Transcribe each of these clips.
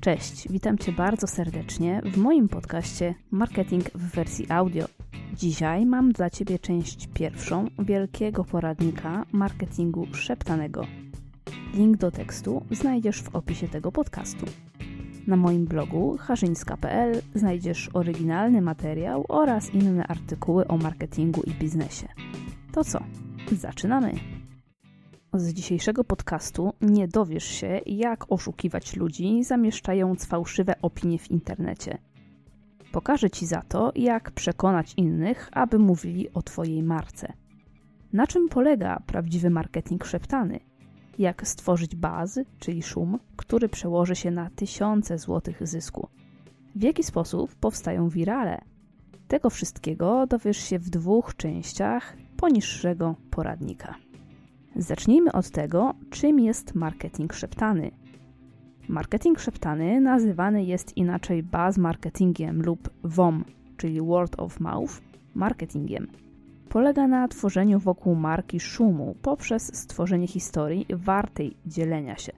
Cześć, witam Cię bardzo serdecznie w moim podcaście Marketing w wersji audio. Dzisiaj mam dla Ciebie część pierwszą wielkiego poradnika marketingu szeptanego. Link do tekstu znajdziesz w opisie tego podcastu. Na moim blogu harzyńska.pl znajdziesz oryginalny materiał oraz inne artykuły o marketingu i biznesie. To co? Zaczynamy! Z dzisiejszego podcastu nie dowiesz się, jak oszukiwać ludzi, zamieszczając fałszywe opinie w internecie. Pokażę Ci za to, jak przekonać innych, aby mówili o Twojej marce. Na czym polega prawdziwy marketing szeptany? Jak stworzyć baz, czyli szum, który przełoży się na tysiące złotych zysku? W jaki sposób powstają wirale? Tego wszystkiego dowiesz się w dwóch częściach poniższego poradnika. Zacznijmy od tego, czym jest marketing szeptany. Marketing szeptany nazywany jest inaczej buzz marketingiem lub WOM, czyli word of mouth, marketingiem. Polega na tworzeniu wokół marki szumu poprzez stworzenie historii wartej dzielenia się.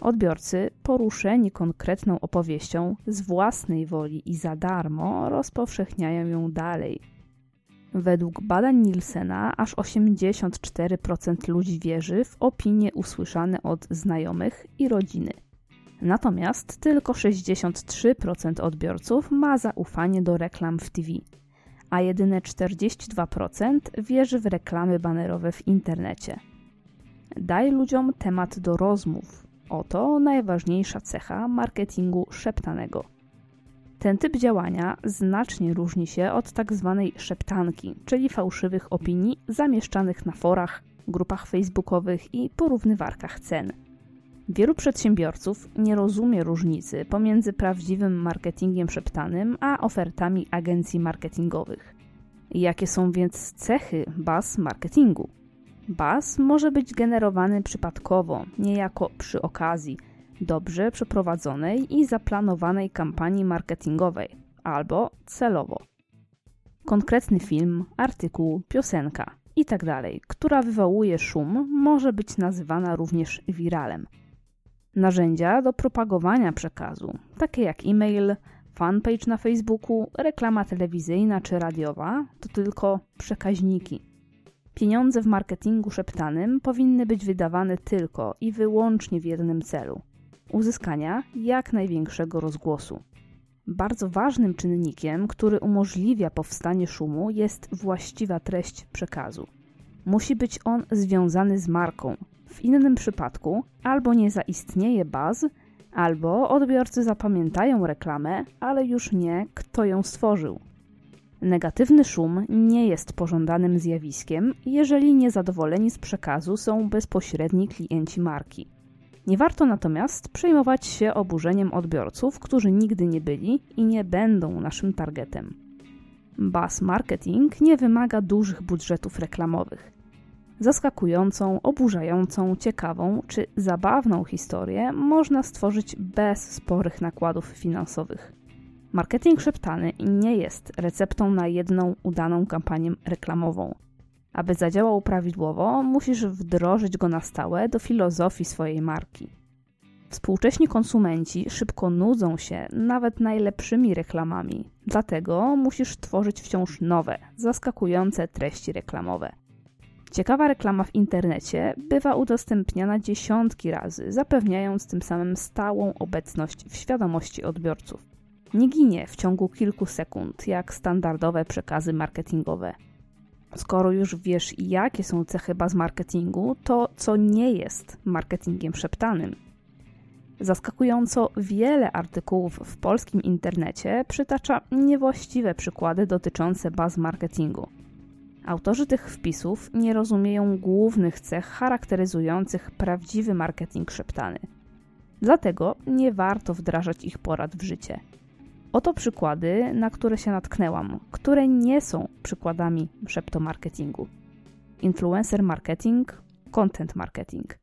Odbiorcy, poruszeni konkretną opowieścią, z własnej woli i za darmo rozpowszechniają ją dalej – Według badań Nielsena aż 84% ludzi wierzy w opinie usłyszane od znajomych i rodziny. Natomiast tylko 63% odbiorców ma zaufanie do reklam w TV, a jedyne 42% wierzy w reklamy banerowe w internecie. Daj ludziom temat do rozmów. Oto najważniejsza cecha marketingu szeptanego – ten typ działania znacznie różni się od tak zwanej szeptanki, czyli fałszywych opinii zamieszczanych na forach, grupach facebookowych i porównywarkach cen. Wielu przedsiębiorców nie rozumie różnicy pomiędzy prawdziwym marketingiem szeptanym a ofertami agencji marketingowych. Jakie są więc cechy baz marketingu? Baz może być generowany przypadkowo, niejako przy okazji – dobrze przeprowadzonej i zaplanowanej kampanii marketingowej albo celowo. Konkretny film, artykuł, piosenka itd., tak która wywołuje szum, może być nazywana również wiralem. Narzędzia do propagowania przekazu, takie jak e-mail, fanpage na Facebooku, reklama telewizyjna czy radiowa, to tylko przekaźniki. Pieniądze w marketingu szeptanym powinny być wydawane tylko i wyłącznie w jednym celu uzyskania jak największego rozgłosu. Bardzo ważnym czynnikiem, który umożliwia powstanie szumu, jest właściwa treść przekazu. Musi być on związany z marką. W innym przypadku albo nie zaistnieje baz, albo odbiorcy zapamiętają reklamę, ale już nie kto ją stworzył. Negatywny szum nie jest pożądanym zjawiskiem, jeżeli niezadowoleni z przekazu są bezpośredni klienci marki. Nie warto natomiast przejmować się oburzeniem odbiorców, którzy nigdy nie byli i nie będą naszym targetem. Buzz marketing nie wymaga dużych budżetów reklamowych. Zaskakującą, oburzającą, ciekawą czy zabawną historię można stworzyć bez sporych nakładów finansowych. Marketing szeptany nie jest receptą na jedną udaną kampanię reklamową. Aby zadziałał prawidłowo, musisz wdrożyć go na stałe do filozofii swojej marki. Współcześni konsumenci szybko nudzą się nawet najlepszymi reklamami, dlatego musisz tworzyć wciąż nowe, zaskakujące treści reklamowe. Ciekawa reklama w internecie bywa udostępniana dziesiątki razy, zapewniając tym samym stałą obecność w świadomości odbiorców. Nie ginie w ciągu kilku sekund, jak standardowe przekazy marketingowe. Skoro już wiesz, jakie są cechy baz marketingu, to co nie jest marketingiem szeptanym. Zaskakująco wiele artykułów w polskim internecie przytacza niewłaściwe przykłady dotyczące baz marketingu. Autorzy tych wpisów nie rozumieją głównych cech charakteryzujących prawdziwy marketing szeptany. Dlatego nie warto wdrażać ich porad w życie. Oto przykłady, na które się natknęłam, które nie są przykładami szeptomarketingu. Influencer marketing, content marketing.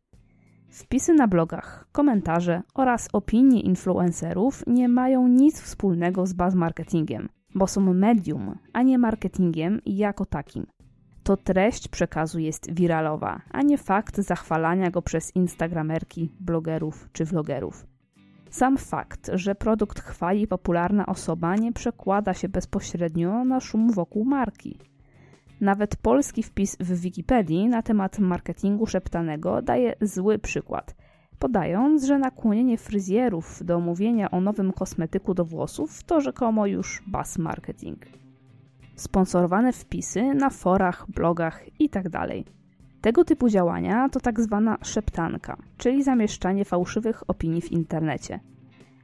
Wpisy na blogach, komentarze oraz opinie influencerów nie mają nic wspólnego z buzz marketingiem, bo są medium, a nie marketingiem jako takim. To treść przekazu jest wiralowa, a nie fakt zachwalania go przez instagramerki, blogerów czy vlogerów. Sam fakt, że produkt chwali popularna osoba, nie przekłada się bezpośrednio na szum wokół marki. Nawet polski wpis w Wikipedii na temat marketingu szeptanego daje zły przykład, podając, że nakłonienie fryzjerów do mówienia o nowym kosmetyku do włosów to rzekomo już buzz marketing. Sponsorowane wpisy na forach, blogach itd. Tego typu działania to tak zwana szeptanka, czyli zamieszczanie fałszywych opinii w internecie.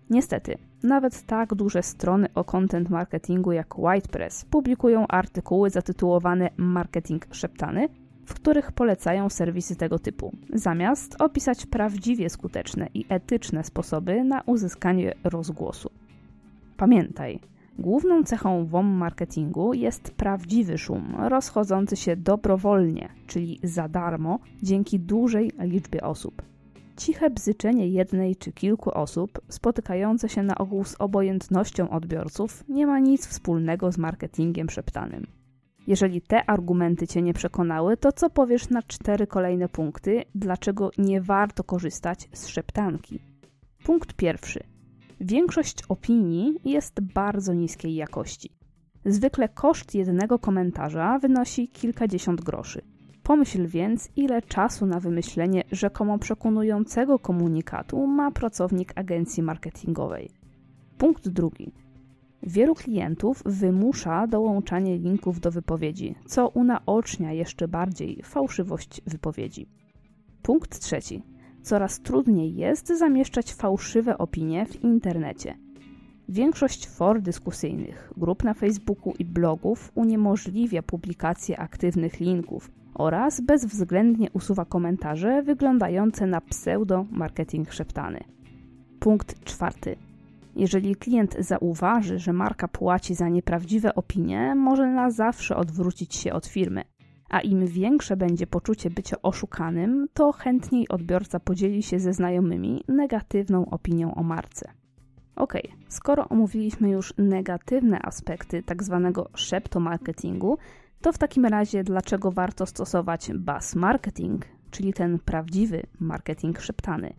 Niestety, nawet tak duże strony o content marketingu jak WhitePress publikują artykuły zatytułowane Marketing szeptany, w których polecają serwisy tego typu, zamiast opisać prawdziwie skuteczne i etyczne sposoby na uzyskanie rozgłosu. Pamiętaj, główną cechą WOM marketingu jest prawdziwy szum, rozchodzący się dobrowolnie, czyli za darmo, dzięki dużej liczbie osób. Ciche bzyczenie jednej czy kilku osób, spotykające się na ogół z obojętnością odbiorców, nie ma nic wspólnego z marketingiem szeptanym. Jeżeli te argumenty Cię nie przekonały, to co powiesz na cztery kolejne punkty, dlaczego nie warto korzystać z szeptanki? Punkt pierwszy. Większość opinii jest bardzo niskiej jakości. Zwykle koszt jednego komentarza wynosi kilkadziesiąt groszy. Pomyśl więc, ile czasu na wymyślenie rzekomo przekonującego komunikatu ma pracownik agencji marketingowej. Punkt drugi. Wielu klientów wymusza dołączanie linków do wypowiedzi, co unaocznia jeszcze bardziej fałszywość wypowiedzi. Punkt trzeci. Coraz trudniej jest zamieszczać fałszywe opinie w internecie. Większość for dyskusyjnych, grup na Facebooku i blogów uniemożliwia publikację aktywnych linków oraz bezwzględnie usuwa komentarze wyglądające na pseudo-marketing szeptany. Punkt czwarty jeżeli klient zauważy, że marka płaci za nieprawdziwe opinie, może na zawsze odwrócić się od firmy. A im większe będzie poczucie bycia oszukanym, to chętniej odbiorca podzieli się ze znajomymi negatywną opinią o marce. Ok, skoro omówiliśmy już negatywne aspekty tzw. Tak szeptomarketingu, to w takim razie dlaczego warto stosować buzz marketing, czyli ten prawdziwy marketing szeptany?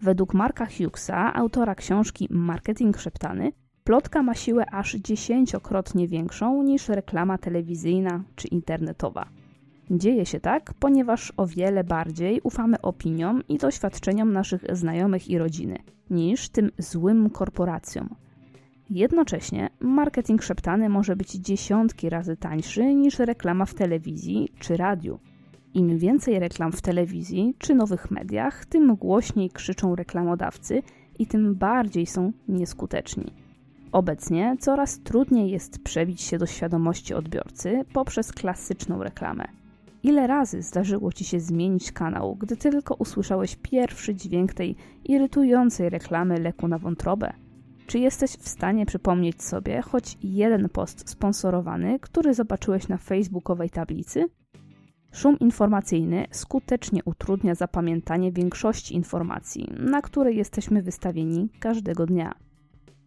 Według Marka Hughesa, autora książki Marketing Szeptany, plotka ma siłę aż dziesięciokrotnie większą niż reklama telewizyjna czy internetowa. Dzieje się tak, ponieważ o wiele bardziej ufamy opiniom i doświadczeniom naszych znajomych i rodziny niż tym złym korporacjom. Jednocześnie marketing szeptany może być dziesiątki razy tańszy niż reklama w telewizji czy radiu. Im więcej reklam w telewizji czy nowych mediach, tym głośniej krzyczą reklamodawcy i tym bardziej są nieskuteczni. Obecnie coraz trudniej jest przebić się do świadomości odbiorcy poprzez klasyczną reklamę. Ile razy zdarzyło ci się zmienić kanał, gdy tylko usłyszałeś pierwszy dźwięk tej irytującej reklamy leku na wątrobę? Czy jesteś w stanie przypomnieć sobie choć jeden post sponsorowany, który zobaczyłeś na facebookowej tablicy? Szum informacyjny skutecznie utrudnia zapamiętanie większości informacji, na które jesteśmy wystawieni każdego dnia.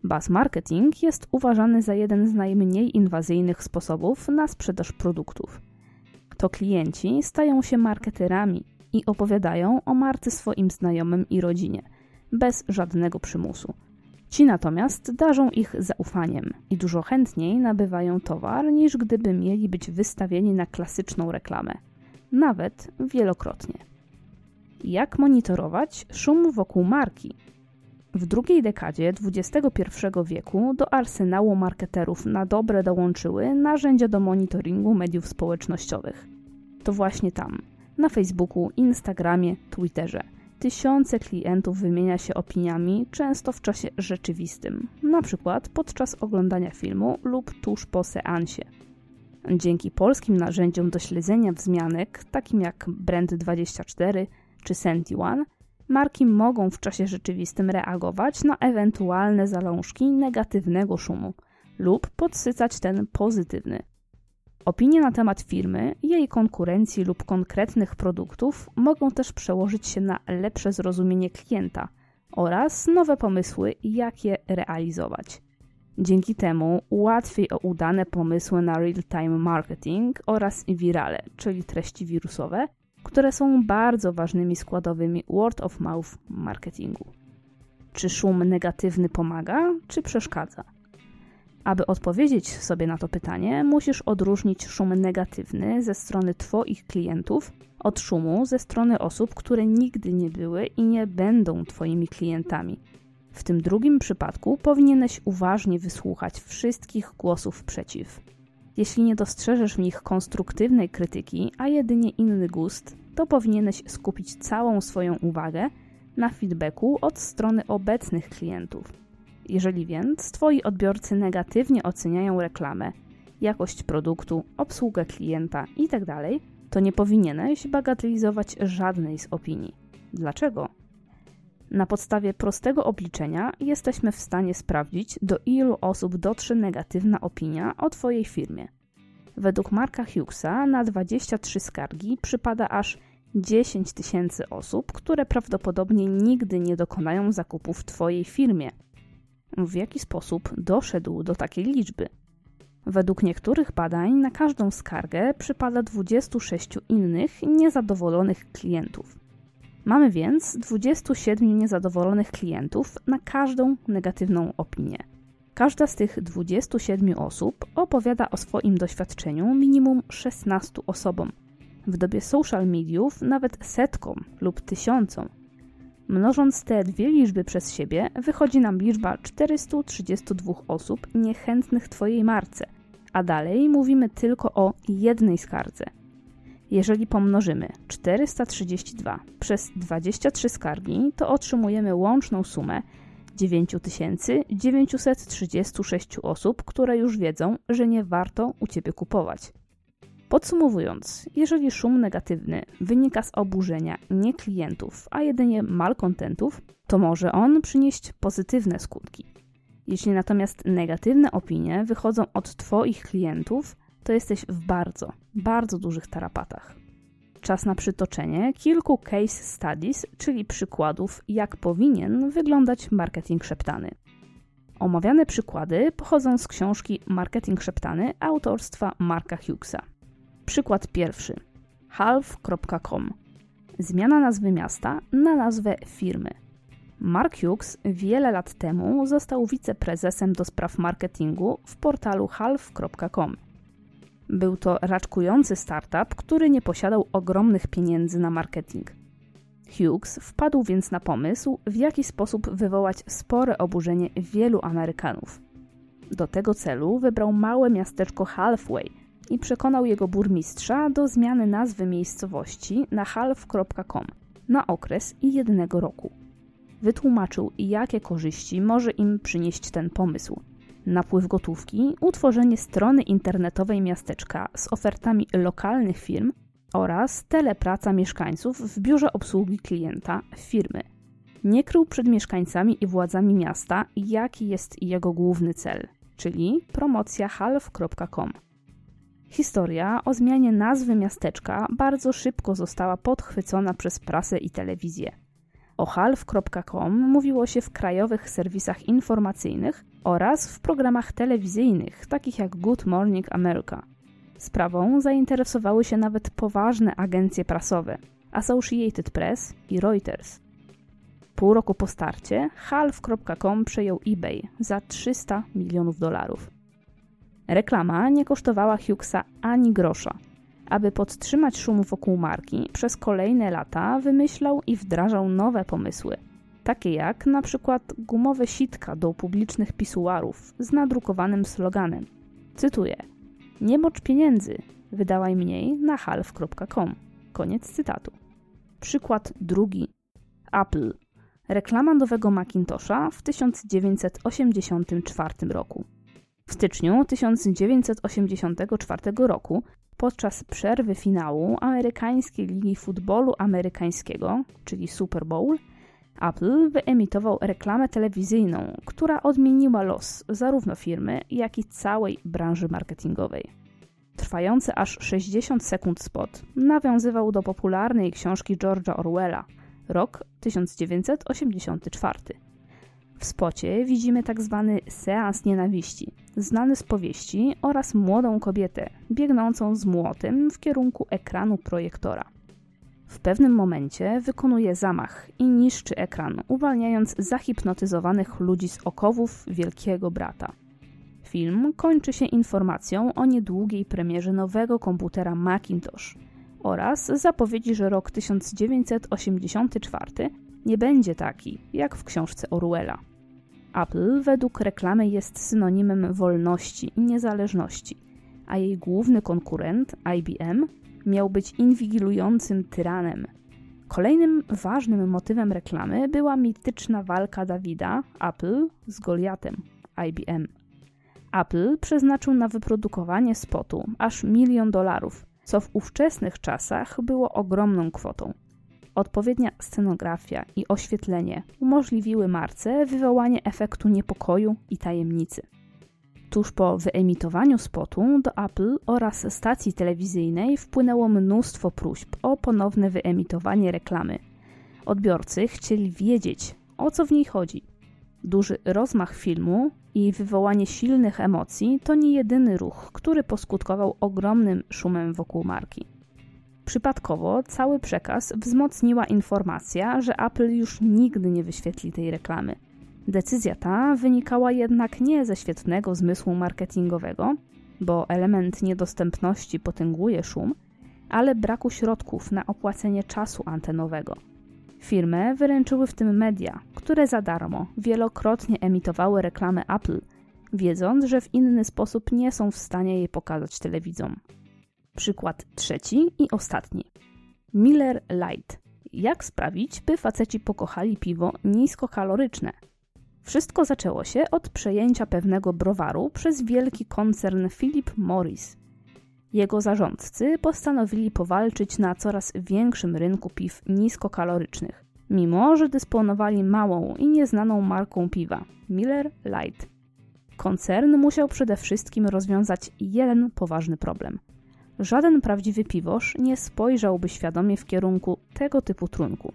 Buzz marketing jest uważany za jeden z najmniej inwazyjnych sposobów na sprzedaż produktów. To klienci stają się marketerami i opowiadają o marce swoim znajomym i rodzinie, bez żadnego przymusu. Ci natomiast darzą ich zaufaniem i dużo chętniej nabywają towar, niż gdyby mieli być wystawieni na klasyczną reklamę nawet wielokrotnie. Jak monitorować szum wokół marki? W drugiej dekadzie XXI wieku do arsenału marketerów na dobre dołączyły narzędzia do monitoringu mediów społecznościowych. To właśnie tam, na Facebooku, Instagramie, Twitterze, tysiące klientów wymienia się opiniami, często w czasie rzeczywistym, przykład podczas oglądania filmu lub tuż po seansie. Dzięki polskim narzędziom do śledzenia wzmianek, takim jak Brand24 czy SentiOne, marki mogą w czasie rzeczywistym reagować na ewentualne zalążki negatywnego szumu lub podsycać ten pozytywny. Opinie na temat firmy, jej konkurencji lub konkretnych produktów mogą też przełożyć się na lepsze zrozumienie klienta oraz nowe pomysły, jak je realizować. Dzięki temu łatwiej o udane pomysły na real-time marketing oraz wirale, czyli treści wirusowe, które są bardzo ważnymi składowymi word of mouth marketingu. Czy szum negatywny pomaga, czy przeszkadza? Aby odpowiedzieć sobie na to pytanie, musisz odróżnić szum negatywny ze strony Twoich klientów od szumu ze strony osób, które nigdy nie były i nie będą Twoimi klientami. W tym drugim przypadku powinieneś uważnie wysłuchać wszystkich głosów przeciw. Jeśli nie dostrzeżesz w nich konstruktywnej krytyki, a jedynie inny gust, to powinieneś skupić całą swoją uwagę na feedbacku od strony obecnych klientów. Jeżeli więc Twoi odbiorcy negatywnie oceniają reklamę, jakość produktu, obsługę klienta itd., tak to nie powinieneś bagatelizować żadnej z opinii. Dlaczego? Na podstawie prostego obliczenia jesteśmy w stanie sprawdzić, do ilu osób dotrze negatywna opinia o Twojej firmie. Według Marka Hughesa na 23 skargi przypada aż 10 tysięcy osób, które prawdopodobnie nigdy nie dokonają zakupu w Twojej firmie. W jaki sposób doszedł do takiej liczby? Według niektórych badań na każdą skargę przypada 26 innych niezadowolonych klientów. Mamy więc 27 niezadowolonych klientów na każdą negatywną opinię. Każda z tych 27 osób opowiada o swoim doświadczeniu minimum 16 osobom. W dobie social mediów nawet setkom lub tysiącom. Mnożąc te dwie liczby przez siebie, wychodzi nam liczba 432 osób niechętnych Twojej marce, a dalej mówimy tylko o jednej skardze – jeżeli pomnożymy 432 przez 23 skargi, to otrzymujemy łączną sumę 9936 osób, które już wiedzą, że nie warto u Ciebie kupować. Podsumowując, jeżeli szum negatywny wynika z oburzenia nie klientów, a jedynie malkontentów, to może on przynieść pozytywne skutki. Jeśli natomiast negatywne opinie wychodzą od Twoich klientów, to jesteś w bardzo, bardzo dużych tarapatach. Czas na przytoczenie kilku case studies, czyli przykładów, jak powinien wyglądać marketing szeptany. Omawiane przykłady pochodzą z książki Marketing szeptany autorstwa Marka Hughesa. Przykład pierwszy. half.com. Zmiana nazwy miasta na nazwę firmy. Mark Hughes wiele lat temu został wiceprezesem do spraw marketingu w portalu half.com. Był to raczkujący startup, który nie posiadał ogromnych pieniędzy na marketing. Hughes wpadł więc na pomysł, w jaki sposób wywołać spore oburzenie wielu Amerykanów. Do tego celu wybrał małe miasteczko Halfway i przekonał jego burmistrza do zmiany nazwy miejscowości na half.com na okres jednego roku. Wytłumaczył, jakie korzyści może im przynieść ten pomysł – napływ gotówki, utworzenie strony internetowej miasteczka z ofertami lokalnych firm oraz telepraca mieszkańców w biurze obsługi klienta firmy. Nie krył przed mieszkańcami i władzami miasta, jaki jest jego główny cel, czyli promocja half.com. Historia o zmianie nazwy miasteczka bardzo szybko została podchwycona przez prasę i telewizję. O half.com mówiło się w krajowych serwisach informacyjnych oraz w programach telewizyjnych, takich jak Good Morning America. Sprawą zainteresowały się nawet poważne agencje prasowe Associated Press i Reuters. Pół roku po starcie half.com przejął eBay za 300 milionów dolarów. Reklama nie kosztowała Hughesa ani grosza. Aby podtrzymać szum wokół marki, przez kolejne lata wymyślał i wdrażał nowe pomysły – takie jak na przykład gumowe sitka do publicznych pisuarów z nadrukowanym sloganem. Cytuję: Nie mocz pieniędzy, wydałaj mniej na half.com. Koniec cytatu. Przykład drugi. Apple. Reklama nowego Macintosha w 1984 roku. W styczniu 1984 roku, podczas przerwy finału amerykańskiej ligi futbolu amerykańskiego, czyli Super Bowl, Apple wyemitował reklamę telewizyjną, która odmieniła los zarówno firmy, jak i całej branży marketingowej. Trwający aż 60 sekund spot nawiązywał do popularnej książki George'a Orwella, rok 1984. W spocie widzimy tak zwany seans nienawiści, znany z powieści oraz młodą kobietę biegnącą z młotem w kierunku ekranu projektora. W pewnym momencie wykonuje zamach i niszczy ekran, uwalniając zahipnotyzowanych ludzi z okowów Wielkiego Brata. Film kończy się informacją o niedługiej premierze nowego komputera Macintosh oraz zapowiedzi, że rok 1984 nie będzie taki jak w książce Orwella. Apple według reklamy jest synonimem wolności i niezależności, a jej główny konkurent, IBM, miał być inwigilującym tyranem. Kolejnym ważnym motywem reklamy była mityczna walka Dawida, Apple, z Goliatem, IBM. Apple przeznaczył na wyprodukowanie spotu aż milion dolarów, co w ówczesnych czasach było ogromną kwotą. Odpowiednia scenografia i oświetlenie umożliwiły marce wywołanie efektu niepokoju i tajemnicy. Tuż po wyemitowaniu spotu do Apple oraz stacji telewizyjnej wpłynęło mnóstwo próśb o ponowne wyemitowanie reklamy. Odbiorcy chcieli wiedzieć, o co w niej chodzi. Duży rozmach filmu i wywołanie silnych emocji to nie jedyny ruch, który poskutkował ogromnym szumem wokół marki. Przypadkowo cały przekaz wzmocniła informacja, że Apple już nigdy nie wyświetli tej reklamy. Decyzja ta wynikała jednak nie ze świetnego zmysłu marketingowego, bo element niedostępności potęguje szum, ale braku środków na opłacenie czasu antenowego. Firmę wyręczyły w tym media, które za darmo wielokrotnie emitowały reklamy Apple, wiedząc, że w inny sposób nie są w stanie jej pokazać telewidzom. Przykład trzeci i ostatni. Miller Light. Jak sprawić, by faceci pokochali piwo niskokaloryczne? Wszystko zaczęło się od przejęcia pewnego browaru przez wielki koncern Philip Morris. Jego zarządcy postanowili powalczyć na coraz większym rynku piw niskokalorycznych, mimo że dysponowali małą i nieznaną marką piwa Miller Light. Koncern musiał przede wszystkim rozwiązać jeden poważny problem – żaden prawdziwy piwosz nie spojrzałby świadomie w kierunku tego typu trunku.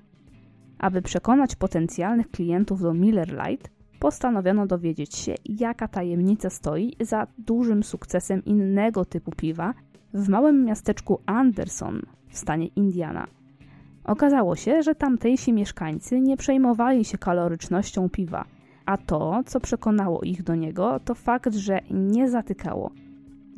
Aby przekonać potencjalnych klientów do Miller Lite, postanowiono dowiedzieć się, jaka tajemnica stoi za dużym sukcesem innego typu piwa w małym miasteczku Anderson w stanie Indiana. Okazało się, że tamtejsi mieszkańcy nie przejmowali się kalorycznością piwa, a to, co przekonało ich do niego, to fakt, że nie zatykało –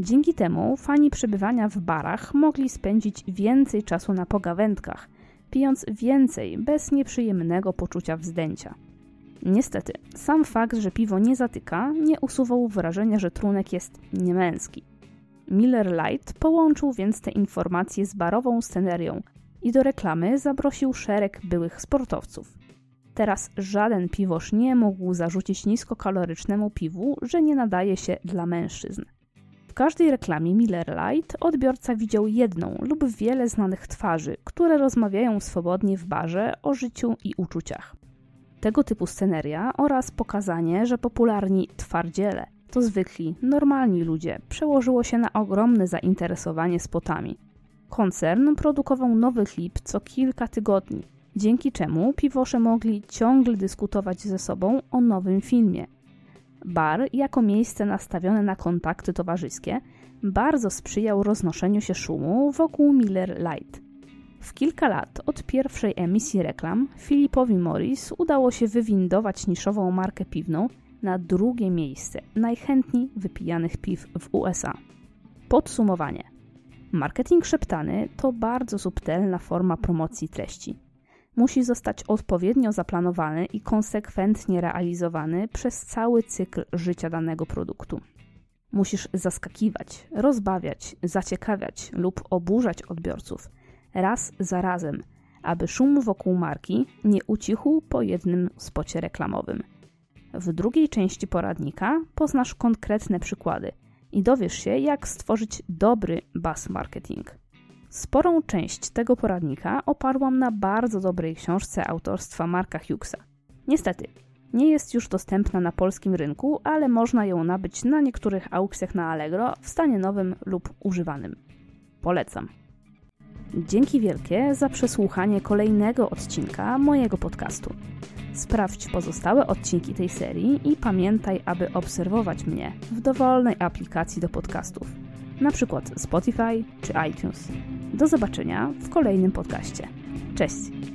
Dzięki temu fani przebywania w barach mogli spędzić więcej czasu na pogawędkach, pijąc więcej bez nieprzyjemnego poczucia wzdęcia. Niestety, sam fakt, że piwo nie zatyka, nie usuwał wrażenia, że trunek jest niemęski. Miller Lite połączył więc te informacje z barową scenerią i do reklamy zaprosił szereg byłych sportowców. Teraz żaden piwosz nie mógł zarzucić niskokalorycznemu piwu, że nie nadaje się dla mężczyzn. W każdej reklamie Miller Lite odbiorca widział jedną lub wiele znanych twarzy, które rozmawiają swobodnie w barze o życiu i uczuciach. Tego typu sceneria oraz pokazanie, że popularni twardziele to zwykli, normalni ludzie, przełożyło się na ogromne zainteresowanie spotami. Koncern produkował nowy klip co kilka tygodni, dzięki czemu piwosze mogli ciągle dyskutować ze sobą o nowym filmie – Bar, jako miejsce nastawione na kontakty towarzyskie, bardzo sprzyjał roznoszeniu się szumu wokół Miller Lite. W kilka lat od pierwszej emisji reklam Philipowi Morris udało się wywindować niszową markę piwną na drugie miejsce najchętniej wypijanych piw w USA. Podsumowanie. Marketing szeptany to bardzo subtelna forma promocji treści musi zostać odpowiednio zaplanowany i konsekwentnie realizowany przez cały cykl życia danego produktu. Musisz zaskakiwać, rozbawiać, zaciekawiać lub oburzać odbiorców raz za razem, aby szum wokół marki nie ucichł po jednym spocie reklamowym. W drugiej części poradnika poznasz konkretne przykłady i dowiesz się, jak stworzyć dobry buzz marketing. Sporą część tego poradnika oparłam na bardzo dobrej książce autorstwa Marka Hughesa. Niestety, nie jest już dostępna na polskim rynku, ale można ją nabyć na niektórych aukcjach na Allegro w stanie nowym lub używanym. Polecam. Dzięki wielkie za przesłuchanie kolejnego odcinka mojego podcastu. Sprawdź pozostałe odcinki tej serii i pamiętaj, aby obserwować mnie w dowolnej aplikacji do podcastów na przykład Spotify czy iTunes. Do zobaczenia w kolejnym podcaście. Cześć!